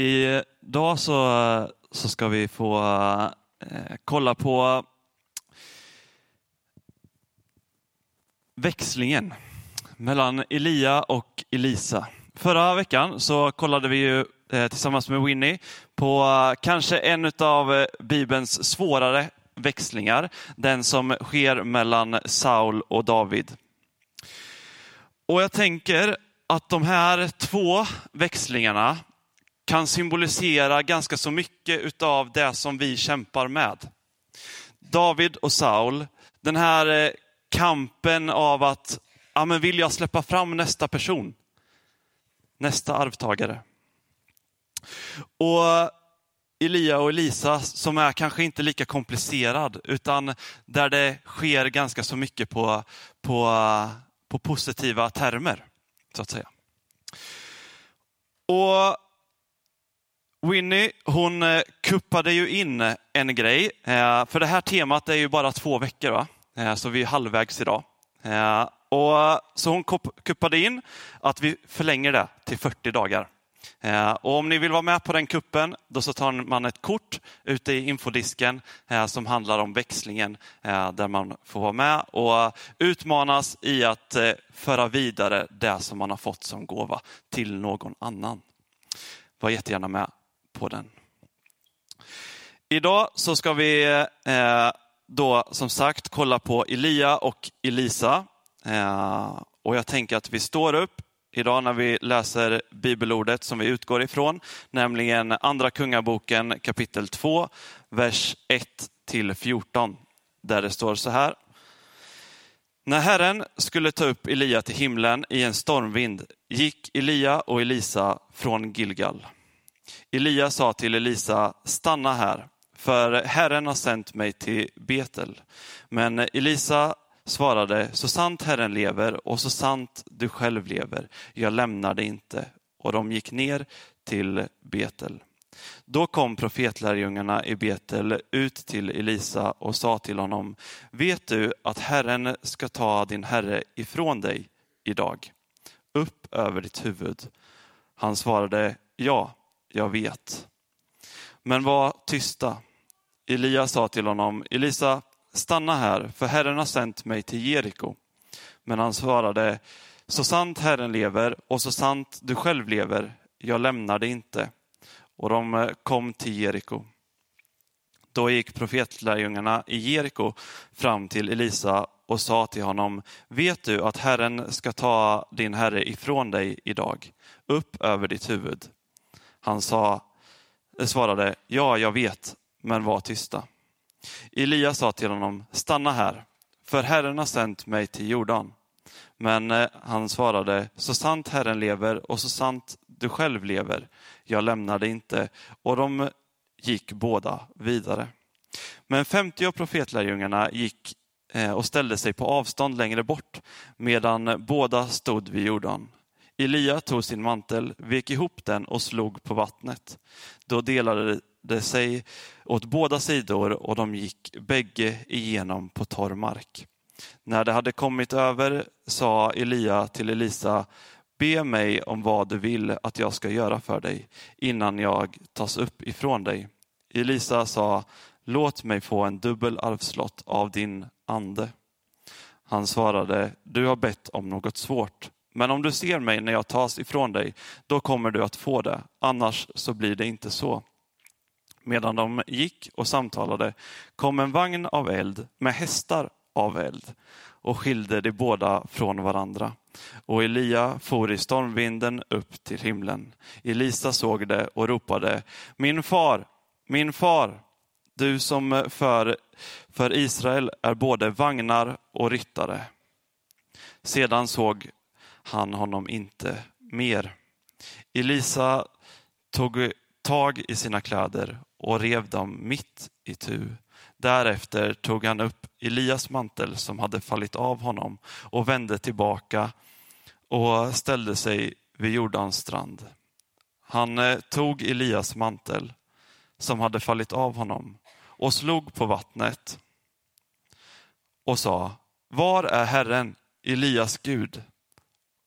Idag så, så ska vi få eh, kolla på växlingen mellan Elia och Elisa. Förra veckan så kollade vi ju eh, tillsammans med Winnie på eh, kanske en av eh, Bibelns svårare växlingar, den som sker mellan Saul och David. Och jag tänker att de här två växlingarna kan symbolisera ganska så mycket av det som vi kämpar med. David och Saul, den här eh, kampen av att, ja men vill jag släppa fram nästa person? Nästa arvtagare. Och Elia och Elisa som är kanske inte lika komplicerad, utan där det sker ganska så mycket på, på, på positiva termer, så att säga. Och Winnie, hon eh, kuppade ju in eh, en grej, eh, för det här temat är ju bara två veckor, va? Så vi är halvvägs idag. Och så hon kuppade in att vi förlänger det till 40 dagar. Och om ni vill vara med på den kuppen, då så tar man ett kort ute i infodisken som handlar om växlingen, där man får vara med och utmanas i att föra vidare det som man har fått som gåva till någon annan. Var jättegärna med på den. Idag så ska vi eh, då som sagt kolla på Elia och Elisa. Eh, och jag tänker att vi står upp idag när vi läser bibelordet som vi utgår ifrån, nämligen Andra Kungaboken kapitel 2, vers 1 till 14, där det står så här. När Herren skulle ta upp Elia till himlen i en stormvind gick Elia och Elisa från Gilgal. Elia sa till Elisa, stanna här, för Herren har sänt mig till Betel. Men Elisa svarade, så sant Herren lever och så sant du själv lever, jag lämnar dig inte. Och de gick ner till Betel. Då kom profetlärjungarna i Betel ut till Elisa och sa till honom, vet du att Herren ska ta din herre ifrån dig idag, upp över ditt huvud? Han svarade, ja, jag vet. Men var tysta. Elia sa till honom, Elisa, stanna här, för Herren har sänt mig till Jeriko. Men han svarade, så sant Herren lever och så sant du själv lever, jag lämnar dig inte. Och de eh, kom till Jeriko. Då gick profetlärjungarna i Jeriko fram till Elisa och sa till honom, vet du att Herren ska ta din herre ifrån dig idag, upp över ditt huvud? Han sa, svarade, ja, jag vet, men var tysta. Elia sa till honom, stanna här, för Herren har sänt mig till Jordan. Men eh, han svarade, så sant Herren lever och så sant du själv lever, jag lämnar dig inte. Och de gick båda vidare. Men femtio av profetlärjungarna gick eh, och ställde sig på avstånd längre bort, medan båda stod vid Jordan. Elia tog sin mantel, vek ihop den och slog på vattnet. Då delade det sig åt båda sidor och de gick bägge igenom på torr mark. När de hade kommit över sa Elia till Elisa, be mig om vad du vill att jag ska göra för dig innan jag tas upp ifrån dig. Elisa sa, låt mig få en dubbel arvslott av din ande. Han svarade, du har bett om något svårt, men om du ser mig när jag tas ifrån dig, då kommer du att få det, annars så blir det inte så. Medan de gick och samtalade kom en vagn av eld med hästar av eld och skilde de båda från varandra. Och Elia for i stormvinden upp till himlen. Elisa såg det och ropade, min far, min far, du som för, för Israel är både vagnar och ryttare. Sedan såg han honom inte mer. Elisa tog tag i sina kläder och rev dem mitt i tu. Därefter tog han upp Elias mantel som hade fallit av honom och vände tillbaka och ställde sig vid Jordans strand. Han eh, tog Elias mantel som hade fallit av honom och slog på vattnet och sa, var är Herren, Elias Gud?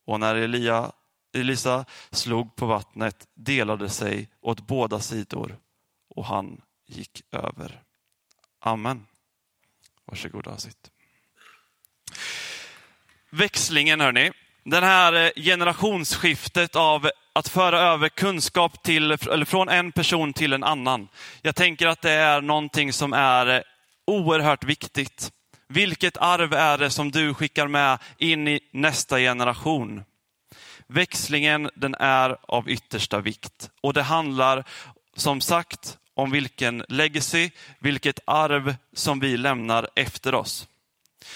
Och när Elia Elisa slog på vattnet, delade sig åt båda sidor och han gick över. Amen. Varsågoda och sitt. Växlingen hörni. Den här eh, generationsskiftet av att föra över kunskap till, eller från en person till en annan. Jag tänker att det är någonting som är eh, oerhört viktigt. Vilket arv är det som du skickar med in i nästa generation? Växlingen den är av yttersta vikt och det handlar som sagt om vilken legacy, vilket arv som vi lämnar efter oss.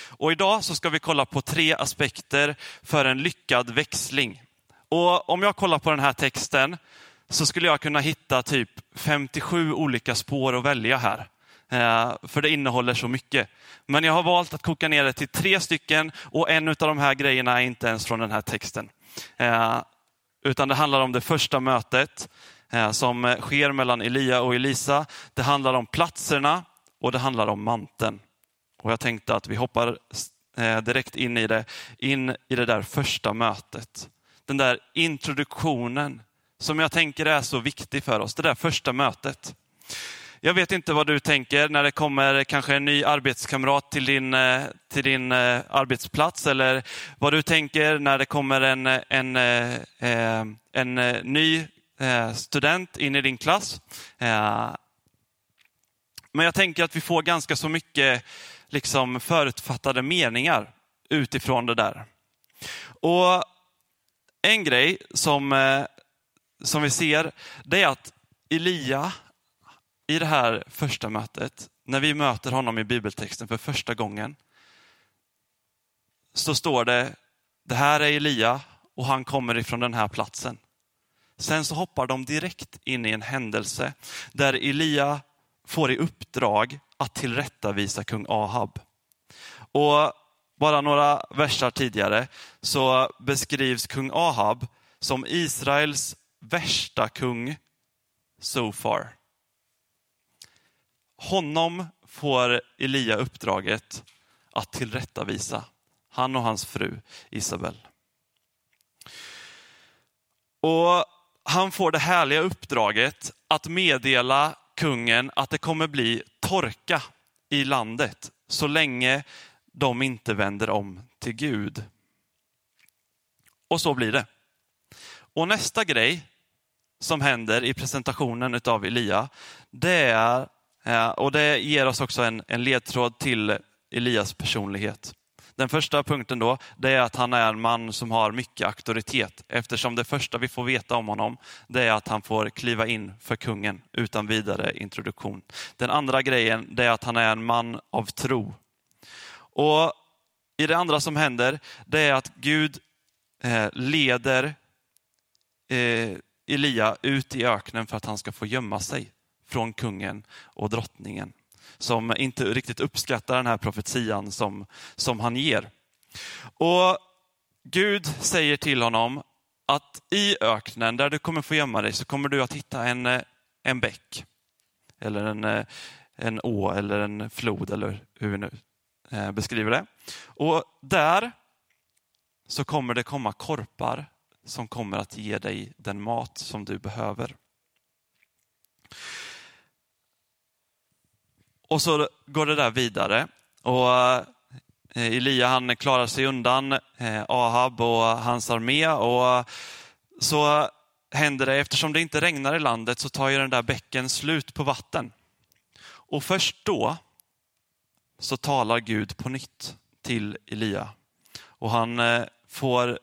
Och idag så ska vi kolla på tre aspekter för en lyckad växling. Och om jag kollar på den här texten så skulle jag kunna hitta typ 57 olika spår att välja här. Eh, för det innehåller så mycket. Men jag har valt att koka ner det till tre stycken och en av de här grejerna är inte ens från den här texten. Eh, utan det handlar om det första mötet eh, som sker mellan Elia och Elisa. Det handlar om platserna och det handlar om manteln. Och jag tänkte att vi hoppar direkt in i det, in i det där första mötet. Den där introduktionen som jag tänker är så viktig för oss, det där första mötet. Jag vet inte vad du tänker när det kommer kanske en ny arbetskamrat till din, eh, till din eh, arbetsplats eller vad du tänker när det kommer en, en, eh, en, en ny student in i din klass. Men jag tänker att vi får ganska så mycket liksom förutfattade meningar utifrån det där. Och En grej som, som vi ser, det är att Elia i det här första mötet, när vi möter honom i bibeltexten för första gången, så står det, det här är Elia och han kommer ifrån den här platsen. Sen så hoppar de direkt in i en händelse där Elia får i uppdrag att tillrättavisa kung Ahab. Och bara några versar tidigare så beskrivs kung Ahab som Israels värsta kung so far. Honom får Elia uppdraget att tillrättavisa, han och hans fru Isabel. Och han får det härliga uppdraget att meddela kungen att det kommer bli torka i landet så länge de inte vänder om till Gud. Och så blir det. Och nästa grej som händer i presentationen av Elia, det är Eh, och det ger oss också en, en ledtråd till Elias personlighet. Den första punkten då, det är att han är en man som har mycket auktoritet eftersom det första vi får veta om honom, det är att han får kliva in för kungen utan vidare introduktion. Den andra grejen, det är att han är en man av tro. Och i det andra som händer, det är att Gud eh, leder eh, Elia ut i öknen för att han ska få gömma sig från kungen och drottningen. Som inte riktigt uppskattar den här profetian som, som han ger. Och Gud säger till honom att i öknen där du kommer få gömma dig så kommer du att hitta en, en bäck. Eller en, en å eller en flod eller hur vi nu eh, beskriver det. Och där så kommer det komma korpar som kommer att ge dig den mat som du behöver. Och så går det där vidare. Och eh, Elia han klarar sig undan eh, Ahab och hans armé. Och så händer det, eftersom det inte regnar i landet så tar ju den där bäcken slut på vatten. Och först då så talar Gud på nytt till Elia. Och han eh, får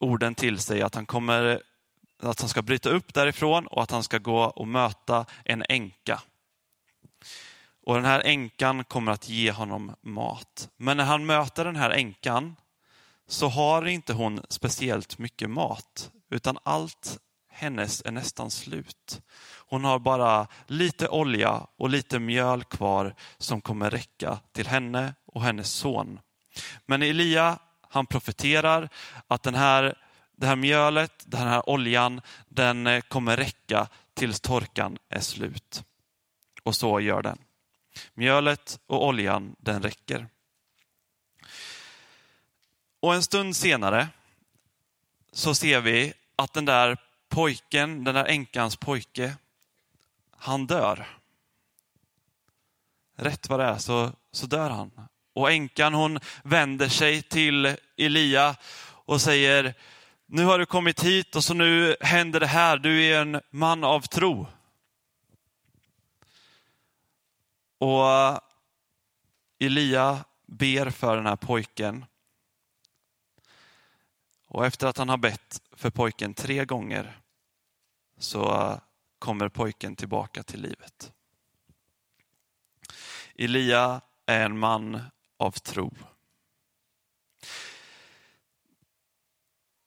orden till sig att han kommer att han ska bryta upp därifrån och att han ska gå och möta en änka och den här änkan kommer att ge honom mat. Men när han möter den här änkan så har inte hon speciellt mycket mat, utan allt hennes är nästan slut. Hon har bara lite olja och lite mjöl kvar som kommer räcka till henne och hennes son. Men Elia, han profeterar att den här, det här mjölet, den här oljan, den kommer räcka tills torkan är slut. Och så gör den. Mjölet och oljan, den räcker. Och en stund senare så ser vi att den där pojken, den där änkans pojke, han dör. Rätt vad det är så, så dör han. Och änkan hon vänder sig till Elia och säger, nu har du kommit hit och så nu händer det här, du är en man av tro. Och Elia ber för den här pojken. Och efter att han har bett för pojken tre gånger så kommer pojken tillbaka till livet. Elia är en man av tro.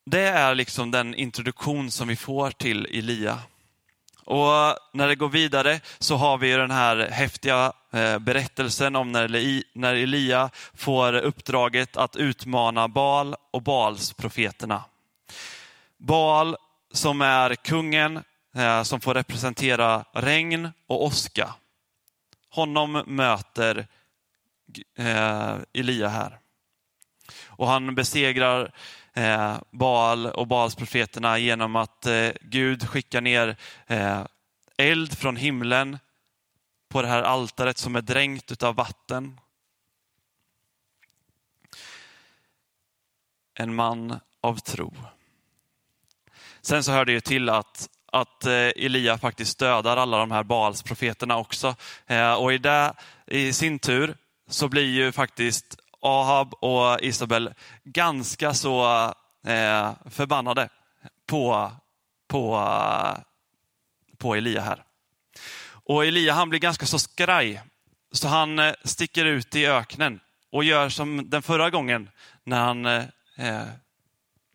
Det är liksom den introduktion som vi får till Elia. Och när det går vidare så har vi den här häftiga Eh, berättelsen om när Elia får uppdraget att utmana Baal och Baals profeterna. Baal som är kungen eh, som får representera regn och åska. Honom möter eh, Elia här. Och han besegrar Baal och Baals profeterna genom att Gud skickar ner eld från himlen på det här altaret som är dränkt av vatten. En man av tro. Sen så hör det ju till att, att eh, Elia faktiskt dödar alla de här Baalsprofeterna också. Eh, och i det i sin tur så blir ju faktiskt Ahab och Isabel ganska så eh, förbannade på, på, på Elia här. Och Elia han blir ganska så skraj, så han eh, sticker ut i öknen och gör som den förra gången när han eh, eh,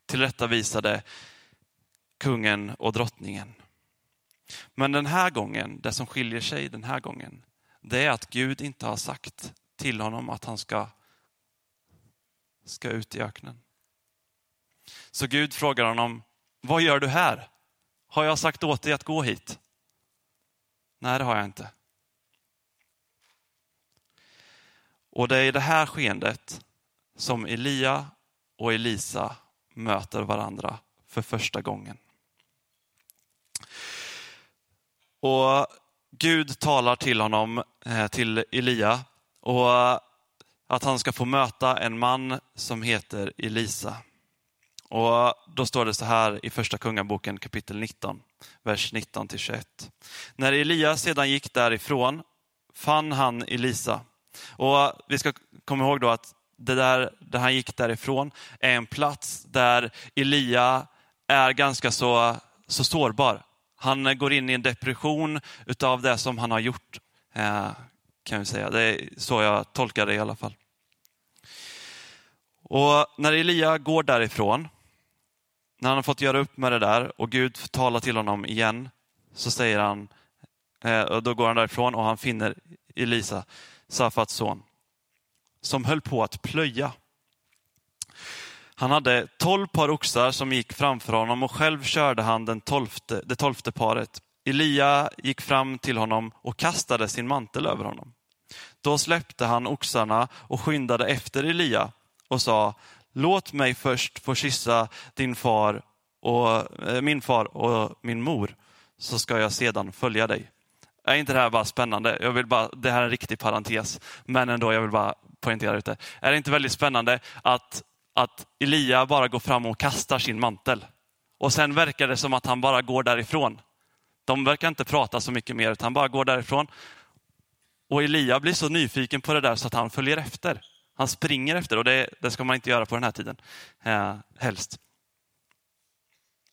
tillrättavisade kungen och drottningen. Men den här gången, det som skiljer sig den här gången, det är att Gud inte har sagt till honom att han ska, ska ut i öknen. Så Gud frågar honom, vad gör du här? Har jag sagt åt dig att gå hit? Nej, det har jag inte. Och det är i det här skeendet som Elia och Elisa möter varandra för första gången. Och Gud talar till honom, eh, till Elia, och att han ska få möta en man som heter Elisa. Och Då står det så här i första Kungaboken kapitel 19, vers 19-21. När Elia sedan gick därifrån fann han Elisa. Och Vi ska komma ihåg då att det där, där han gick därifrån är en plats där Elia är ganska så, så sårbar. Han går in i en depression utav det som han har gjort, eh, kan vi säga. Det är så jag tolkar det i alla fall. Och när Elia går därifrån, när han har fått göra upp med det där och Gud talar till honom igen, så säger han, eh, och då går han därifrån och han finner Elisa, Safats son, som höll på att plöja. Han hade tolv par oxar som gick framför honom och själv körde han den tolfte, det tolfte paret. Elia gick fram till honom och kastade sin mantel över honom. Då släppte han oxarna och skyndade efter Elia och sa, låt mig först få kyssa din far och, eh, min far och min mor, så ska jag sedan följa dig. Är inte det här bara spännande? Jag vill bara, det här är en riktig parentes, men ändå, jag vill bara poängtera det. Är det inte väldigt spännande att att Elia bara går fram och kastar sin mantel. Och sen verkar det som att han bara går därifrån. De verkar inte prata så mycket mer, utan han bara går därifrån. Och Elia blir så nyfiken på det där så att han följer efter. Han springer efter och det, det ska man inte göra på den här tiden. Eh, helst.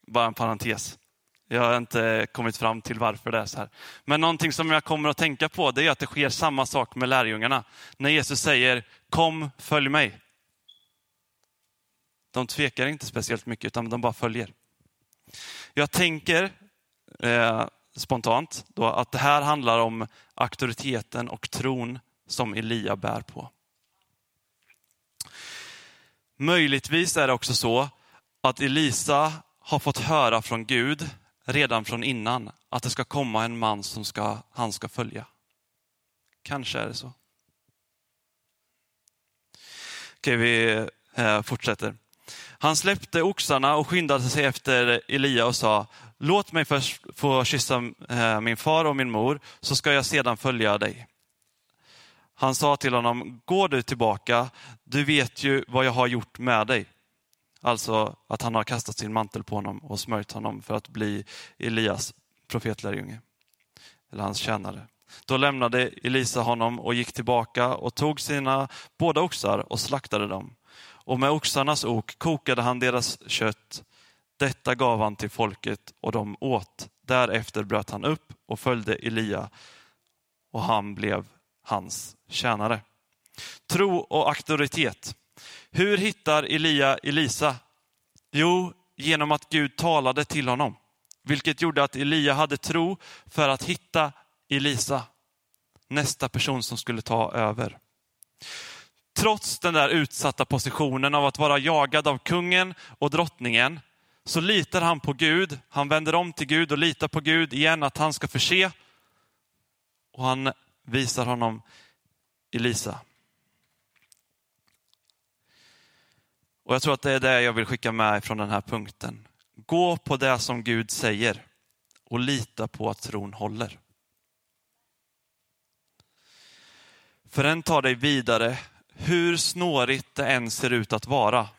Bara en parentes. Jag har inte kommit fram till varför det är så här. Men någonting som jag kommer att tänka på det är att det sker samma sak med lärjungarna. När Jesus säger kom, följ mig. De tvekar inte speciellt mycket, utan de bara följer. Jag tänker eh, spontant då att det här handlar om auktoriteten och tron som Elia bär på. Möjligtvis är det också så att Elisa har fått höra från Gud redan från innan att det ska komma en man som ska, han ska följa. Kanske är det så. Okej, vi eh, fortsätter. Han släppte oxarna och skyndade sig efter Elia och sa, låt mig först få kyssa eh, min far och min mor, så ska jag sedan följa dig. Han sa till honom, gå du tillbaka, du vet ju vad jag har gjort med dig. Alltså att han har kastat sin mantel på honom och smörjt honom för att bli Elias profetlärjunge, eller hans tjänare. Då lämnade Elisa honom och gick tillbaka och tog sina båda oxar och slaktade dem. Och med oxarnas ok kokade han deras kött. Detta gav han till folket och de åt. Därefter bröt han upp och följde Elia och han blev hans tjänare. Tro och auktoritet. Hur hittar Elia Elisa? Jo, genom att Gud talade till honom, vilket gjorde att Elia hade tro för att hitta Elisa, nästa person som skulle ta över. Trots den där utsatta positionen av att vara jagad av kungen och drottningen, så litar han på Gud. Han vänder om till Gud och litar på Gud igen att han ska förse. Och han visar honom Elisa. Och jag tror att det är det jag vill skicka med från den här punkten. Gå på det som Gud säger och lita på att tron håller. För den tar dig vidare, hur snårigt det än ser ut att vara.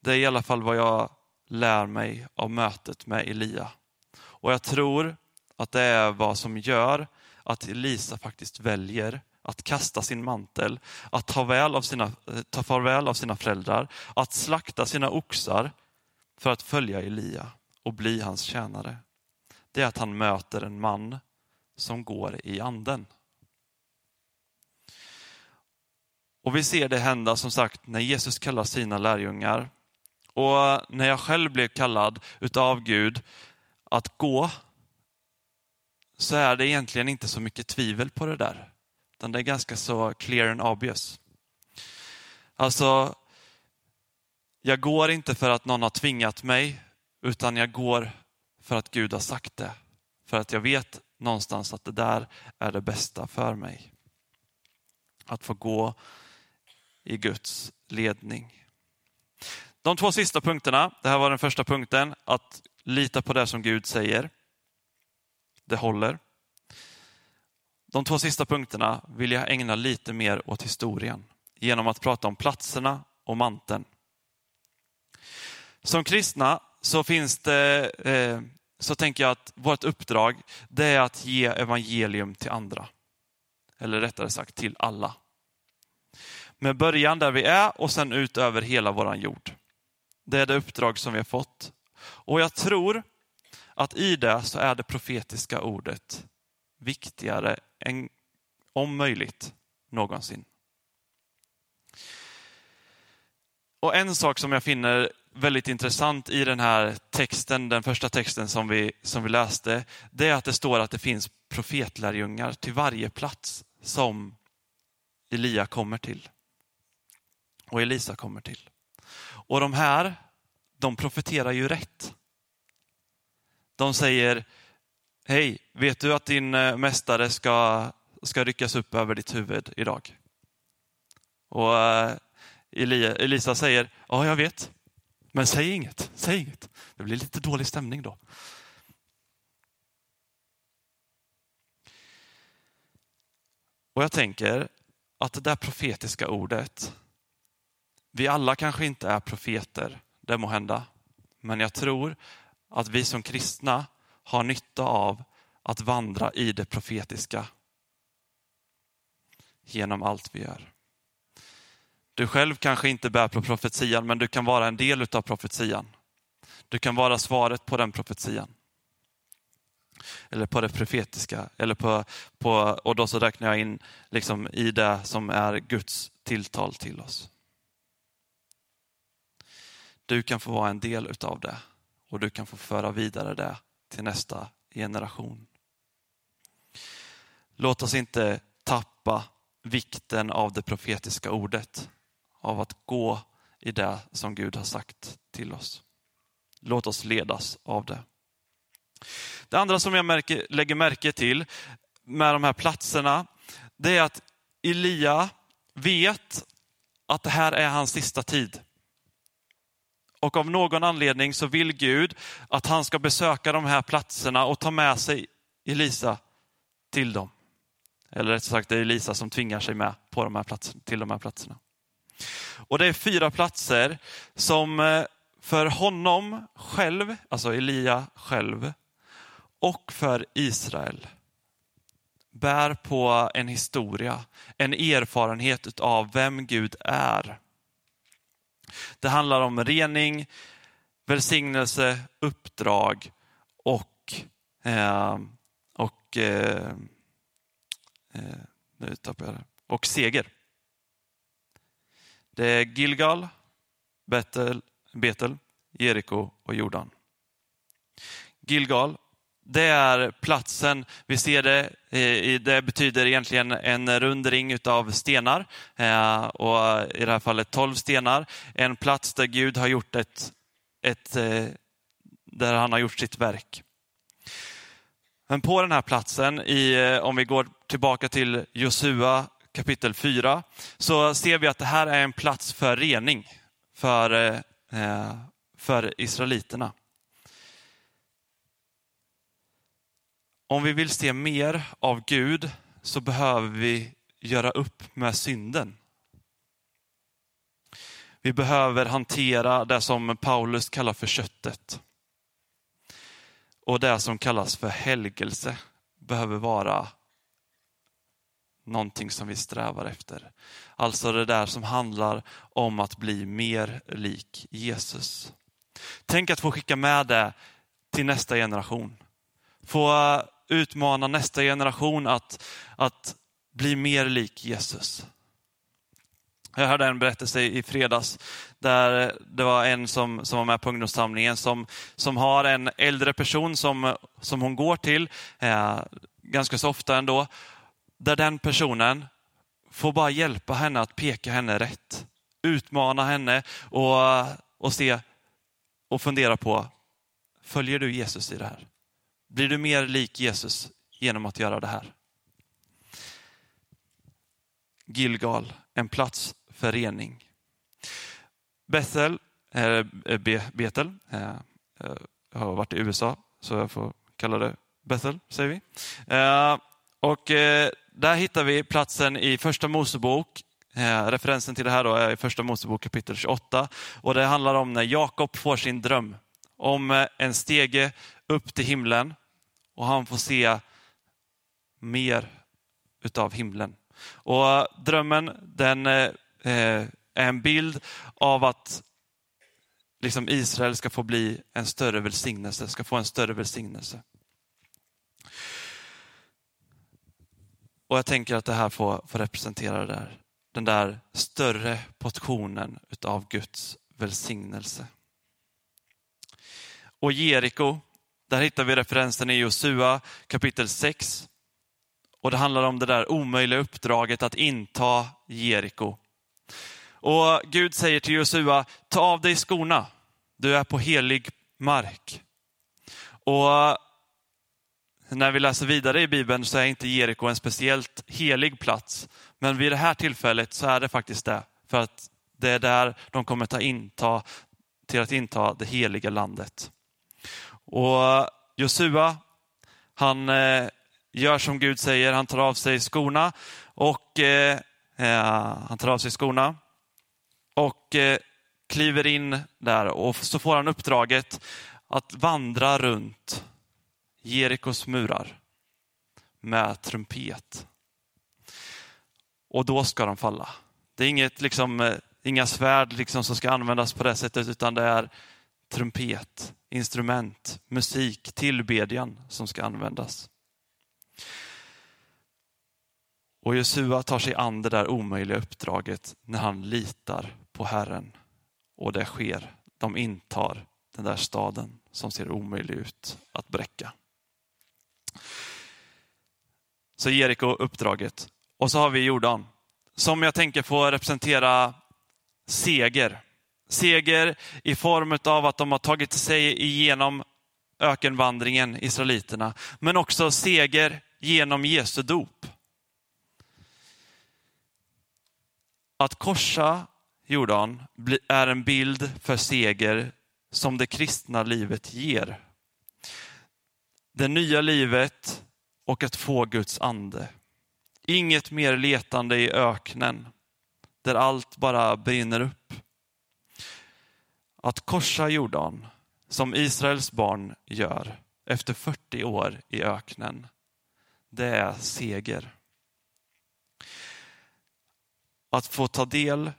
Det är i alla fall vad jag lär mig av mötet med Elia. Och jag tror att det är vad som gör att Elisa faktiskt väljer att kasta sin mantel, att ta, väl av sina, eh, ta farväl av sina föräldrar, att slakta sina oxar för att följa Elia och bli hans tjänare. Det är att han möter en man som går i anden. Och vi ser det hända som sagt när Jesus kallar sina lärjungar. Och när jag själv blev kallad utav Gud att gå, så är det egentligen inte så mycket tvivel på det där. Utan det är ganska så clear and obvious. Alltså, jag går inte för att någon har tvingat mig, utan jag går för att Gud har sagt det. För att jag vet någonstans att det där är det bästa för mig. Att få gå i Guds ledning. De två sista punkterna, det här var den första punkten, att lita på det som Gud säger. Det håller. De två sista punkterna vill jag ägna lite mer åt historien genom att prata om platserna och manteln. Som kristna så finns det, eh, så tänker jag att vårt uppdrag det är att ge evangelium till andra. Eller rättare sagt till alla. Med början där vi är och sen ut över hela våran jord. Det är det uppdrag som vi har fått. Och jag tror att i det så är det profetiska ordet viktigare än, om möjligt, någonsin. Och en sak som jag finner väldigt intressant i den här texten, den första texten som vi, som vi läste, det är att det står att det finns profetlärjungar till varje plats som Elia kommer till. Och Elisa kommer till. Och de här, de profeterar ju rätt. De säger, hej, vet du att din eh, mästare ska, ska ryckas upp över ditt huvud idag? Och eh, Elisa säger, ja jag vet, men säg inget, säg inget. Det blir lite dålig stämning då. Och jag tänker att det där profetiska ordet, vi alla kanske inte är profeter, det må hända. Men jag tror att vi som kristna har nytta av att vandra i det profetiska genom allt vi gör. Du själv kanske inte bär på profetian, men du kan vara en del av profetian. Du kan vara svaret på den profetian. Eller på det profetiska. Eller på, på, och då så räknar jag in liksom i det som är Guds tilltal till oss. Du kan få vara en del utav det och du kan få föra vidare det till nästa generation. Låt oss inte tappa vikten av det profetiska ordet, av att gå i det som Gud har sagt till oss. Låt oss ledas av det. Det andra som jag märker, lägger märke till med de här platserna, det är att Elia vet att det här är hans sista tid. Och av någon anledning så vill Gud att han ska besöka de här platserna och ta med sig Elisa till dem. Eller rätt sagt, det är Elisa som tvingar sig med på de här platserna, till de här platserna. Och det är fyra platser som eh, för honom själv, alltså Elia själv, och för Israel bär på en historia, en erfarenhet av vem Gud är. Det handlar om rening, välsignelse, uppdrag och, eh, och, eh, eh, nu tappar jag det, och seger. Det är Gilgal, Betel, Betel Jeriko och Jordan. Gilgal, det är platsen, vi ser det, eh, det betyder egentligen en rund ring av stenar. Eh, och I det här fallet tolv stenar. En plats där Gud har gjort ett, ett eh, där han har gjort sitt verk. Men på den här platsen, i, om vi går tillbaka till Josua kapitel 4, så ser vi att det här är en plats för rening för, för israeliterna. Om vi vill se mer av Gud så behöver vi göra upp med synden. Vi behöver hantera det som Paulus kallar för köttet. Och det som kallas för helgelse behöver vara någonting som vi strävar efter. Alltså det där som handlar om att bli mer lik Jesus. Tänk att få skicka med det till nästa generation. Få utmana nästa generation att, att bli mer lik Jesus. Jag hörde en berättelse i fredags där det var en som, som var med på ungdomssamlingen som, som har en äldre person som, som hon går till, eh, ganska så ofta ändå, där den personen får bara hjälpa henne att peka henne rätt. Utmana henne och, och se och fundera på, följer du Jesus i det här? Blir du mer lik Jesus genom att göra det här? Gilgal, en plats för rening. Bethel, äh, Betel, äh, jag har varit i USA så jag får kalla det Bethel, säger vi. Äh, och där hittar vi platsen i första Mosebok. Referensen till det här då är i första Mosebok kapitel 28 och det handlar om när Jakob får sin dröm om en stege upp till himlen och han får se mer utav himlen. Och eh, drömmen den eh, eh, är en bild av att liksom Israel ska få bli en större välsignelse, ska få en större välsignelse. Och jag tänker att det här får, får representera där, den där större portionen utav Guds välsignelse. Och Jeriko, där hittar vi referensen i Josua kapitel 6. Och det handlar om det där omöjliga uppdraget att inta Jeriko. Och Gud säger till Josua, ta av dig skorna, du är på helig mark. Och när vi läser vidare i Bibeln så är inte Jeriko en speciellt helig plats. Men vid det här tillfället så är det faktiskt det. För att det är där de kommer ta inta, till att inta det heliga landet. Och Josua, han eh, gör som Gud säger, han tar av sig skorna och eh, eh, han tar av sig skorna och eh, kliver in där och så får han uppdraget att vandra runt Jerikos murar med trumpet. Och då ska de falla. Det är inget, liksom, eh, inga svärd liksom, som ska användas på det sättet, utan det är trumpet, instrument, musik, tillbedjan som ska användas. Och Josua tar sig an det där omöjliga uppdraget när han litar på Herren. Och det sker. De intar den där staden som ser omöjlig ut att bräcka. Så Jeriko uppdraget. Och så har vi Jordan, som jag tänker få representera seger. Seger i form av att de har tagit sig igenom ökenvandringen, israeliterna, men också seger genom Jesu dop. Att korsa Jordan är en bild för seger som det kristna livet ger. Det nya livet och att få Guds ande. Inget mer letande i öknen där allt bara brinner upp. Att korsa Jordan som Israels barn gör efter 40 år i öknen, det är seger. Att få ta del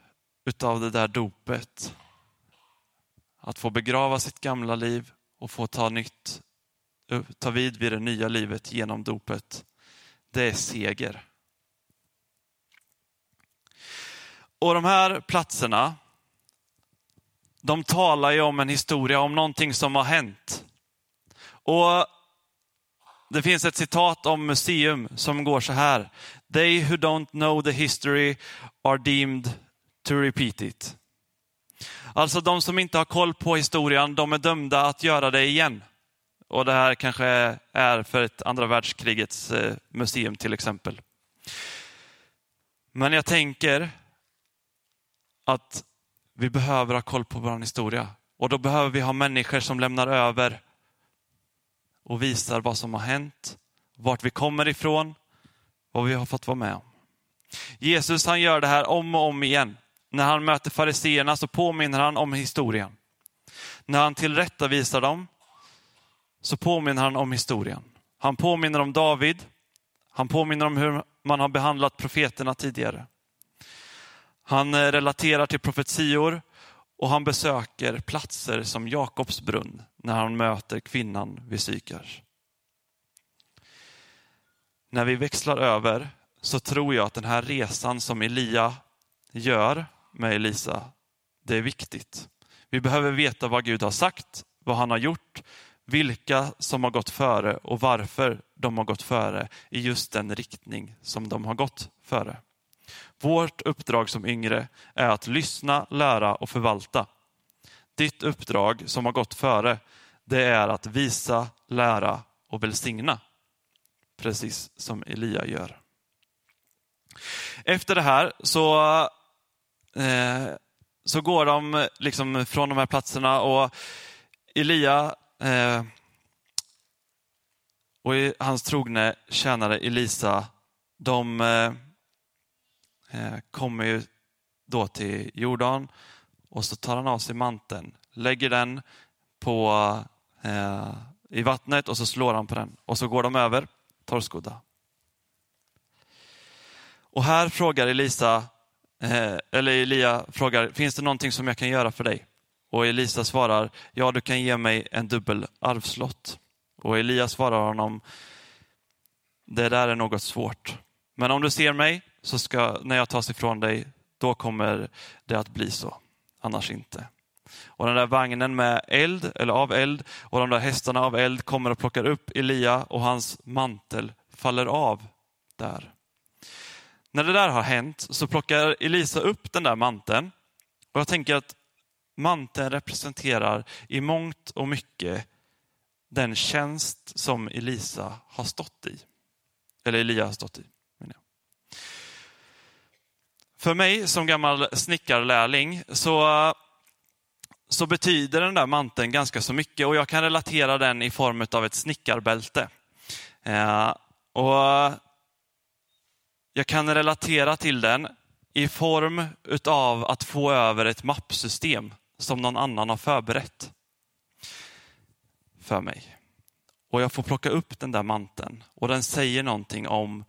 utav det där dopet, att få begrava sitt gamla liv och få ta, nytt, ta vid vid det nya livet genom dopet, det är seger. Och de här platserna, de talar ju om en historia, om någonting som har hänt. Och Det finns ett citat om museum som går så här. They who don't know the history are deemed to repeat it. Alltså de som inte har koll på historien, de är dömda att göra det igen. Och det här kanske är för ett andra världskrigets eh, museum till exempel. Men jag tänker att vi behöver ha koll på vår historia. Och då behöver vi ha människor som lämnar över och visar vad som har hänt, vart vi kommer ifrån, vad vi har fått vara med om. Jesus han gör det här om och om igen. När han möter fariseerna så påminner han om historien. När han tillrättavisar dem så påminner han om historien. Han påminner om David. Han påminner om hur man har behandlat profeterna tidigare. Han eh, relaterar till profetior och han besöker platser som Jakobs brunn när han möter kvinnan vid Sykars. När vi växlar över så tror jag att den här resan som Elia gör med Elisa, det är viktigt. Vi behöver veta vad Gud har sagt, vad han har gjort, vilka som har gått före och varför de har gått före i just den riktning som de har gått före. Vårt uppdrag som yngre är att lyssna, lära och förvalta. Ditt uppdrag som har gått före, det är att visa, lära och välsigna. Precis som Elia gör. Efter det här så, eh, så går de liksom från de här platserna och Elia eh, och hans trogne tjänare Elisa, de eh, Eh, kommer ju då till Jordan och så tar han av sig manteln, lägger den på, eh, i vattnet och så slår han på den och så går de över torrskodda. Och här frågar Elisa, eh, eller Elia frågar, finns det någonting som jag kan göra för dig? Och Elisa svarar, ja du kan ge mig en dubbel arvslott. Och Elia svarar honom, det där är något svårt. Men om du ser mig så ska, när jag tas ifrån dig, då kommer det att bli så. Annars inte. Och den där vagnen med eld, eller av eld, och de där hästarna av eld kommer och plockar upp Elia och hans mantel faller av där. När det där har hänt så plockar Elisa upp den där manteln. Och jag tänker att manteln representerar i mångt och mycket den tjänst som Elisa har stått i. Eller Elia har stått i. För mig som gammal snickarlärling så, så betyder den där manteln ganska så mycket och jag kan relatera den i form av ett snickarbälte. Eh, och jag kan relatera till den i form av att få över ett mappsystem som någon annan har förberett för mig. Och jag får plocka upp den där manteln och den säger någonting om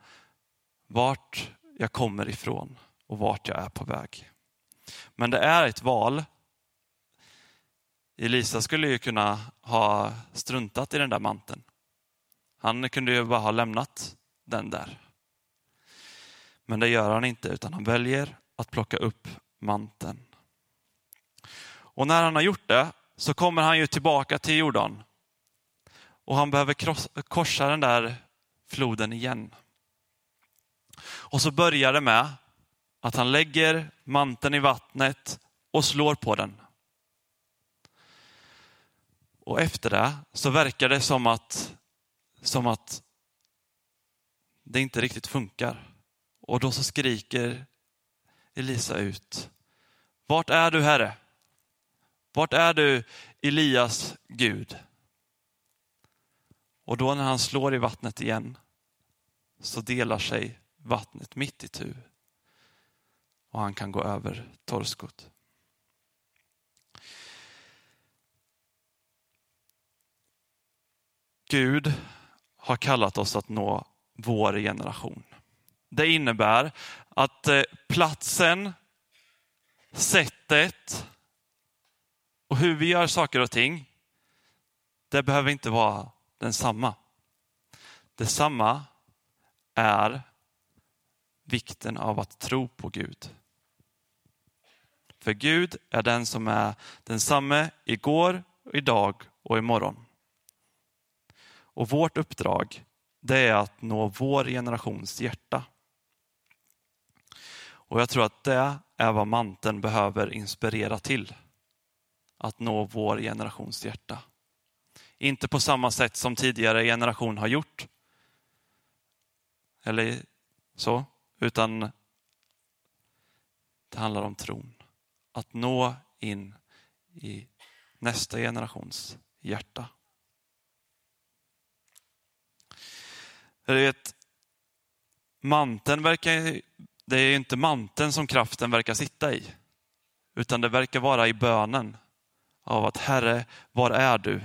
vart jag kommer ifrån och vart jag är på väg. Men det är ett val. Elisa skulle ju kunna ha struntat i den där manteln. Han kunde ju bara ha lämnat den där. Men det gör han inte, utan han väljer att plocka upp manteln. Och när han har gjort det så kommer han ju tillbaka till Jordan. Och han behöver korsa den där floden igen. Och så börjar det med att han lägger manteln i vattnet och slår på den. Och efter det så verkar det som att, som att det inte riktigt funkar. Och då så skriker Elisa ut, Vart är du Herre? Vart är du Elias Gud? Och då när han slår i vattnet igen så delar sig vattnet mitt i tur och han kan gå över torrskott. Gud har kallat oss att nå vår generation. Det innebär att eh, platsen, sättet och hur vi gör saker och ting, det behöver inte vara densamma. Detsamma är vikten av att tro på Gud. För Gud är den som är densamme igår, idag och imorgon. Och vårt uppdrag det är att nå vår generations hjärta. Och jag tror att det är vad manteln behöver inspirera till. Att nå vår generations hjärta. Inte på samma sätt som tidigare generation har gjort. Eller så, utan det handlar om tron. Att nå in i nästa generations hjärta. Du vet, manteln verkar, det är inte manteln som kraften verkar sitta i. Utan det verkar vara i bönen av att Herre, var är du?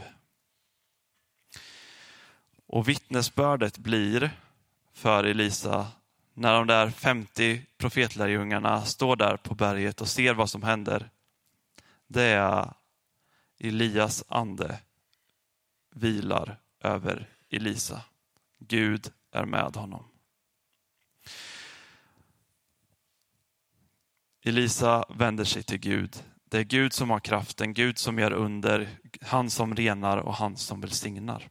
Och vittnesbördet blir för Elisa när de där 50 profetlärjungarna står där på berget och ser vad som händer. Det är Elias ande vilar över Elisa. Gud är med honom. Elisa vänder sig till Gud. Det är Gud som har kraften, Gud som gör under, han som renar och han som välsignar.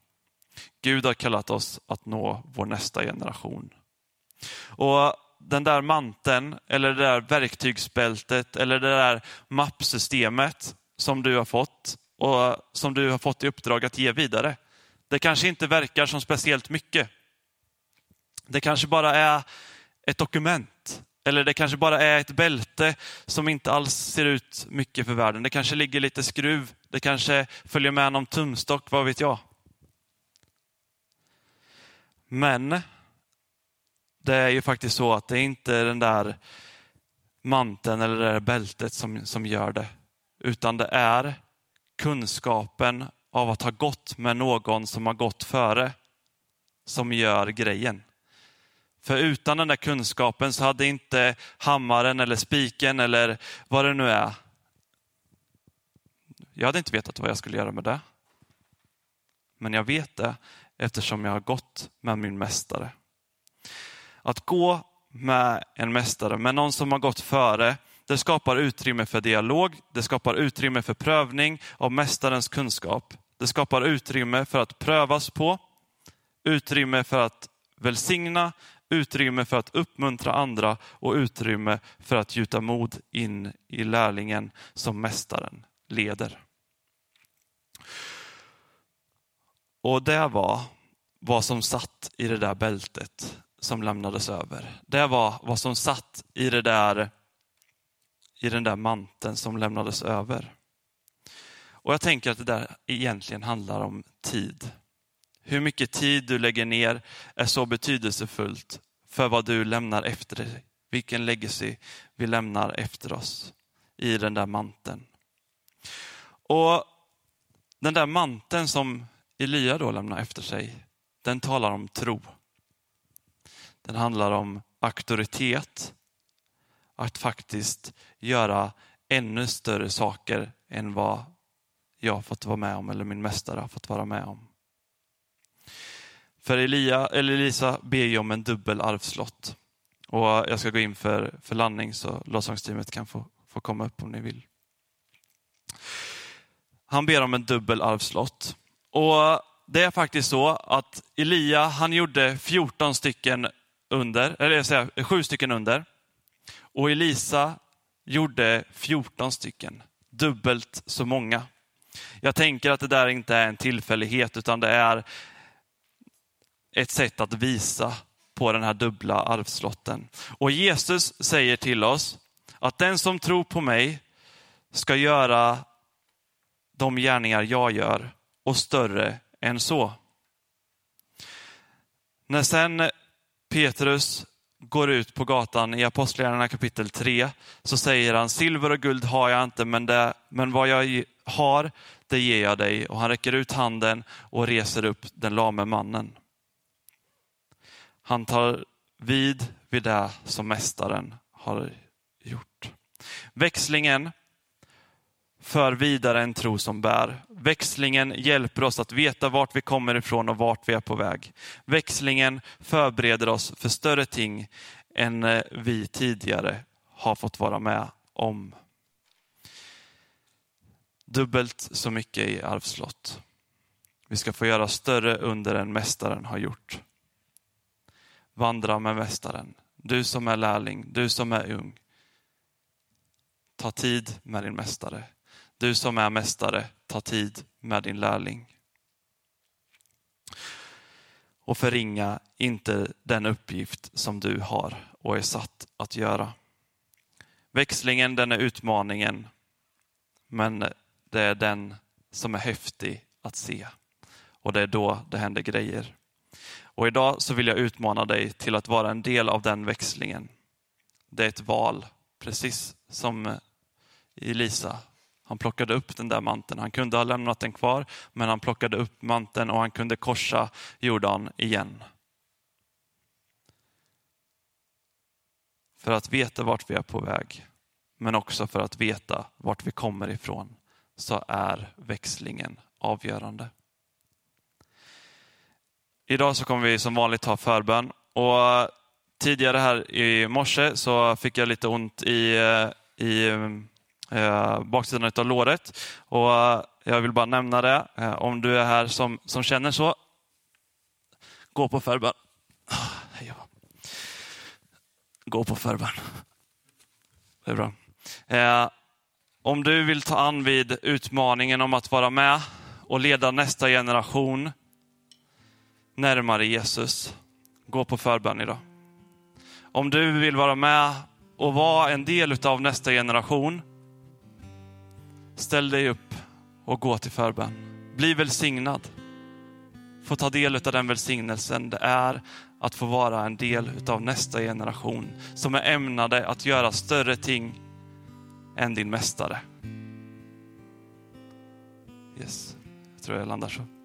Gud har kallat oss att nå vår nästa generation. Och den där manteln, eller det där verktygsbältet, eller det där mappsystemet som du har fått och som du har fått i uppdrag att ge vidare. Det kanske inte verkar som speciellt mycket. Det kanske bara är ett dokument. Eller det kanske bara är ett bälte som inte alls ser ut mycket för världen. Det kanske ligger lite skruv. Det kanske följer med någon tumstock, vad vet jag. Men det är ju faktiskt så att det är inte den där manteln eller det där bältet som, som gör det. Utan det är kunskapen av att ha gått med någon som har gått före som gör grejen. För utan den där kunskapen så hade inte hammaren eller spiken eller vad det nu är. Jag hade inte vetat vad jag skulle göra med det. Men jag vet det eftersom jag har gått med min mästare. Att gå med en mästare, med någon som har gått före, det skapar utrymme för dialog, det skapar utrymme för prövning av mästarens kunskap. Det skapar utrymme för att prövas på, utrymme för att välsigna, utrymme för att uppmuntra andra och utrymme för att gjuta mod in i lärlingen som mästaren leder. Och det var vad som satt i det där bältet som lämnades över. Det var vad som satt i, det där, i den där manteln som lämnades över. Och jag tänker att det där egentligen handlar om tid. Hur mycket tid du lägger ner är så betydelsefullt för vad du lämnar efter dig. Vilken legacy vi lämnar efter oss i den där manteln. Och den där manteln som Elia då lämnar efter sig, den talar om tro. Den handlar om auktoritet, att faktiskt göra ännu större saker än vad jag har fått vara med om eller min mästare har fått vara med om. För Elia, eller Elisa ber ju om en dubbel arvslott. Och jag ska gå in för, för landning så lovsångsteamet kan få, få komma upp om ni vill. Han ber om en dubbel arvslott. Och det är faktiskt så att Elia, han gjorde 14 stycken under, eller jag säger, sju stycken under. Och Elisa gjorde 14 stycken, dubbelt så många. Jag tänker att det där inte är en tillfällighet utan det är ett sätt att visa på den här dubbla arvslotten. Och Jesus säger till oss att den som tror på mig ska göra de gärningar jag gör och större än så. När sen Petrus går ut på gatan i Apostlagärningarna kapitel 3 så säger han, silver och guld har jag inte, men, det, men vad jag har, det ger jag dig. Och han räcker ut handen och reser upp den lame mannen. Han tar vid vid det som mästaren har gjort. Växlingen för vidare en tro som bär. Växlingen hjälper oss att veta vart vi kommer ifrån och vart vi är på väg. Växlingen förbereder oss för större ting än eh, vi tidigare har fått vara med om. Dubbelt så mycket i arvslott. Vi ska få göra större under än mästaren har gjort. Vandra med mästaren. Du som är lärling, du som är ung. Ta tid med din mästare. Du som är mästare, ta tid med din lärling. Och förringa inte den uppgift som du har och är satt att göra. Växlingen, den är utmaningen, men det är den som är häftig att se. Och det är då det händer grejer. Och idag så vill jag utmana dig till att vara en del av den växlingen. Det är ett val, precis som Elisa han plockade upp den där manteln. Han kunde ha lämnat den kvar, men han plockade upp manteln och han kunde korsa Jordan igen. För att veta vart vi är på väg, men också för att veta vart vi kommer ifrån, så är växlingen avgörande. Idag så kommer vi som vanligt ha förbön. Och eh, tidigare här i morse så fick jag lite ont i, eh, i mm, eh, baksidan av låret. Och eh, jag vill bara nämna det, eh, om du är här som, som känner så, gå på förbön. Ah, gå på förbön. Det är bra. Eh, om du vill ta an vid utmaningen om att vara med och leda nästa generation närmare Jesus, gå på förbön idag. Om du vill vara med och vara en del av nästa generation, Ställ dig upp och gå till förbön. Bli välsignad. Få ta del av den välsignelsen det är att få vara en del av nästa generation som är ämnade att göra större ting än din mästare. Yes, jag tror jag landar så.